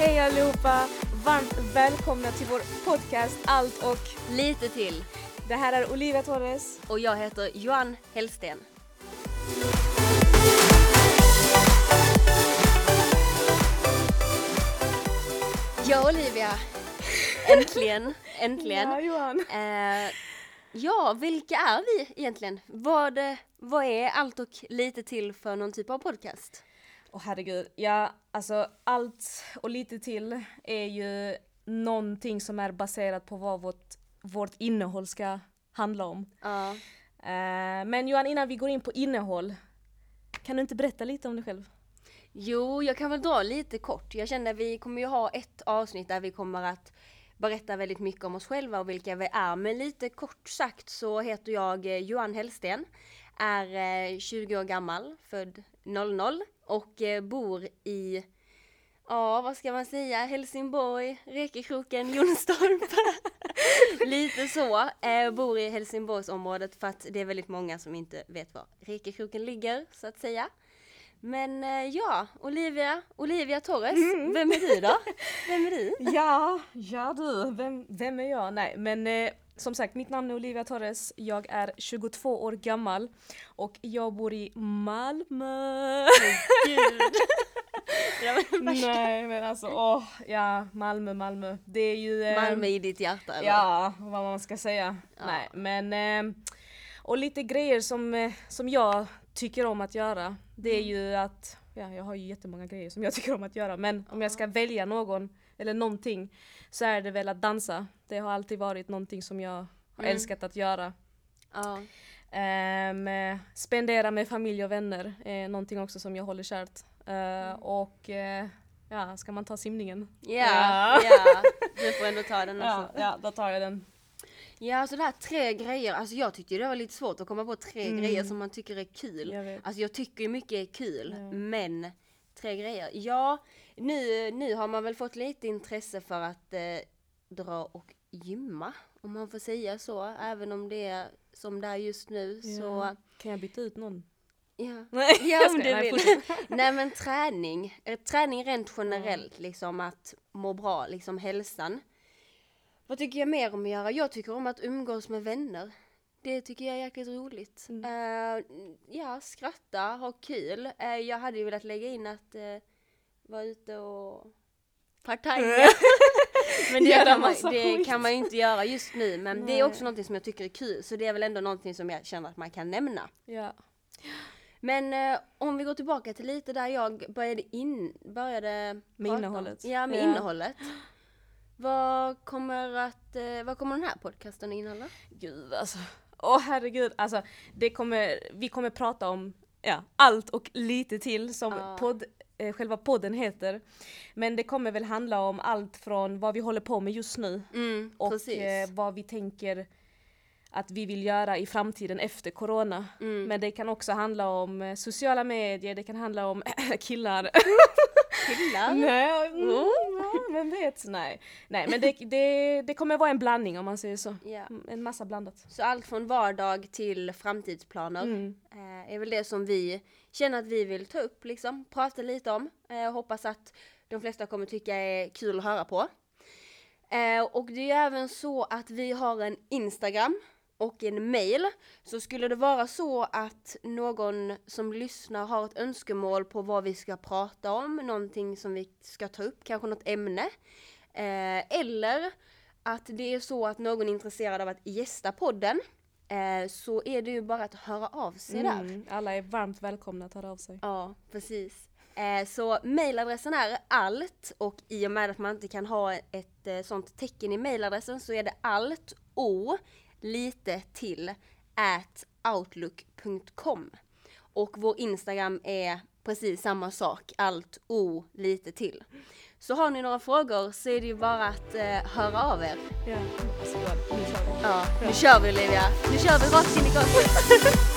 Hej allihopa! Varmt välkomna till vår podcast Allt och Lite till. det här är Olivia Torres. Och jag heter Johan Hellsten. Ja Olivia, äntligen, äntligen. Ja, Johan. Eh, ja, vilka är vi egentligen? Vad, eh, vad är Allt och lite till för någon typ av podcast? Åh herregud, ja alltså allt och lite till är ju någonting som är baserat på vad vårt, vårt innehåll ska handla om. Ja. Eh, men Johan, innan vi går in på innehåll, kan du inte berätta lite om dig själv? Jo, jag kan väl dra lite kort. Jag känner att vi kommer ju ha ett avsnitt där vi kommer att berätta väldigt mycket om oss själva och vilka vi är. Men lite kort sagt så heter jag eh, Johan Hellsten, är eh, 20 år gammal, född 00 och eh, bor i, ja vad ska man säga, Helsingborg, Rekekroken, Jonstorp. lite så. Eh, bor i Helsingborgsområdet för att det är väldigt många som inte vet var Rekekroken ligger så att säga. Men eh, ja, Olivia, Olivia Torres, vem är du då? Vem är du? Ja, ja du, vem, vem är jag? Nej, men eh, som sagt, mitt namn är Olivia Torres. Jag är 22 år gammal och jag bor i Malmö. Ja, men Nej, men alltså åh, ja, Malmö, Malmö. Det är ju... eh, Malmö i ditt hjärta eller? Ja, vad man ska säga. Ja. Nej, men... Eh, och lite grejer som, eh, som jag tycker om att göra. Det är ju att... Ja, jag har ju jättemånga grejer som jag tycker om att göra. Men om jag ska välja någon, eller någonting, så är det väl att dansa. Det har alltid varit någonting som jag har Mm. älskat att göra. Ja. Eh, spendera med familj och vänner är någonting också som jag håller kärt. Eh, och eh, ja, ska man ta simningen? Ja, ja. Du får ändå ta den Ja, också. ja, då tar jag den. Ja, alltså det här tre grejer. Alltså jag tyckte det var lite svårt att komma på tre Mm. grejer som man tycker är kul. Jag. Alltså jag tycker mycket är kul, Ja. men tre grejer. Ja, nu, nu har man väl fått lite intresse för att eh, dra och gymma, om man får säga så. Även om det är som det är just nu så, Ja. Kan jag byta ut någon? ja. Nej, Ja, om du vill. Nej men träning, Eh, träning rent generellt liksom att må bra, liksom hälsan. Vad tycker jag mer om att göra? Jag tycker om att umgås med vänner. Det tycker jag är jäkligt roligt. Mm. Eh, ja, skratta, ha kul. Eh, jag hade ju velat lägga in att uh, vara ute och partaja. men det, kan man, det kan man ju inte göra just nu. Men det är Nej. också någonting som jag tycker är kul. Så det är väl ändå någonting som jag känner att man kan nämna. Ja. Men eh, om vi går tillbaka till lite där jag började in, började Med prata. innehållet. Ja, med Ja. innehållet. Vad kommer att, eh, vad kommer den här podcasten innehålla? Gud alltså. Åh herregud. Alltså, det kommer, vi kommer prata om ja, allt och lite till som Ja. podd, eh, själva podden heter. Men det kommer väl handla om allt från vad vi håller på med just nu Mm, och eh, vad vi tänker att vi vill göra i framtiden efter corona. Mm. Men det kan också handla om eh, sociala medier, det kan handla om killar. Killar? Nej, mm, ja, vem vet? Nej, Nej men det, det, det kommer vara en blandning om man säger så. Ja. Mm, En massa blandat. Så allt från vardag till framtidsplaner Mm. eh, är väl det som vi känner att vi vill ta upp, liksom, prata lite om. Eh, hoppas att de flesta kommer tycka är kul att höra på. Eh, och det är även så att vi har en Instagram och en mail. Så skulle det vara så att någon som lyssnar har ett önskemål på vad vi ska prata om, någonting som vi ska ta upp, kanske något ämne. Eh, eller att det är så att någon är intresserad av att gästa podden. Eh, så är det ju bara att höra av sig där. Mm, alla är varmt välkomna att höra av sig. Ja, precis. Eh, så mailadressen är allt och i och med att man inte kan ha ett eh, sånt tecken i mailadressen så är det allt o lite till at outlook.com. Och vår Instagram är precis samma sak, allt o lite till. Så har ni några frågor så är det ju bara att eh, höra av er. Ja. Nu kör vi. Ja, nu kör vi Olivia. Nu kör vi rakt in i golvet.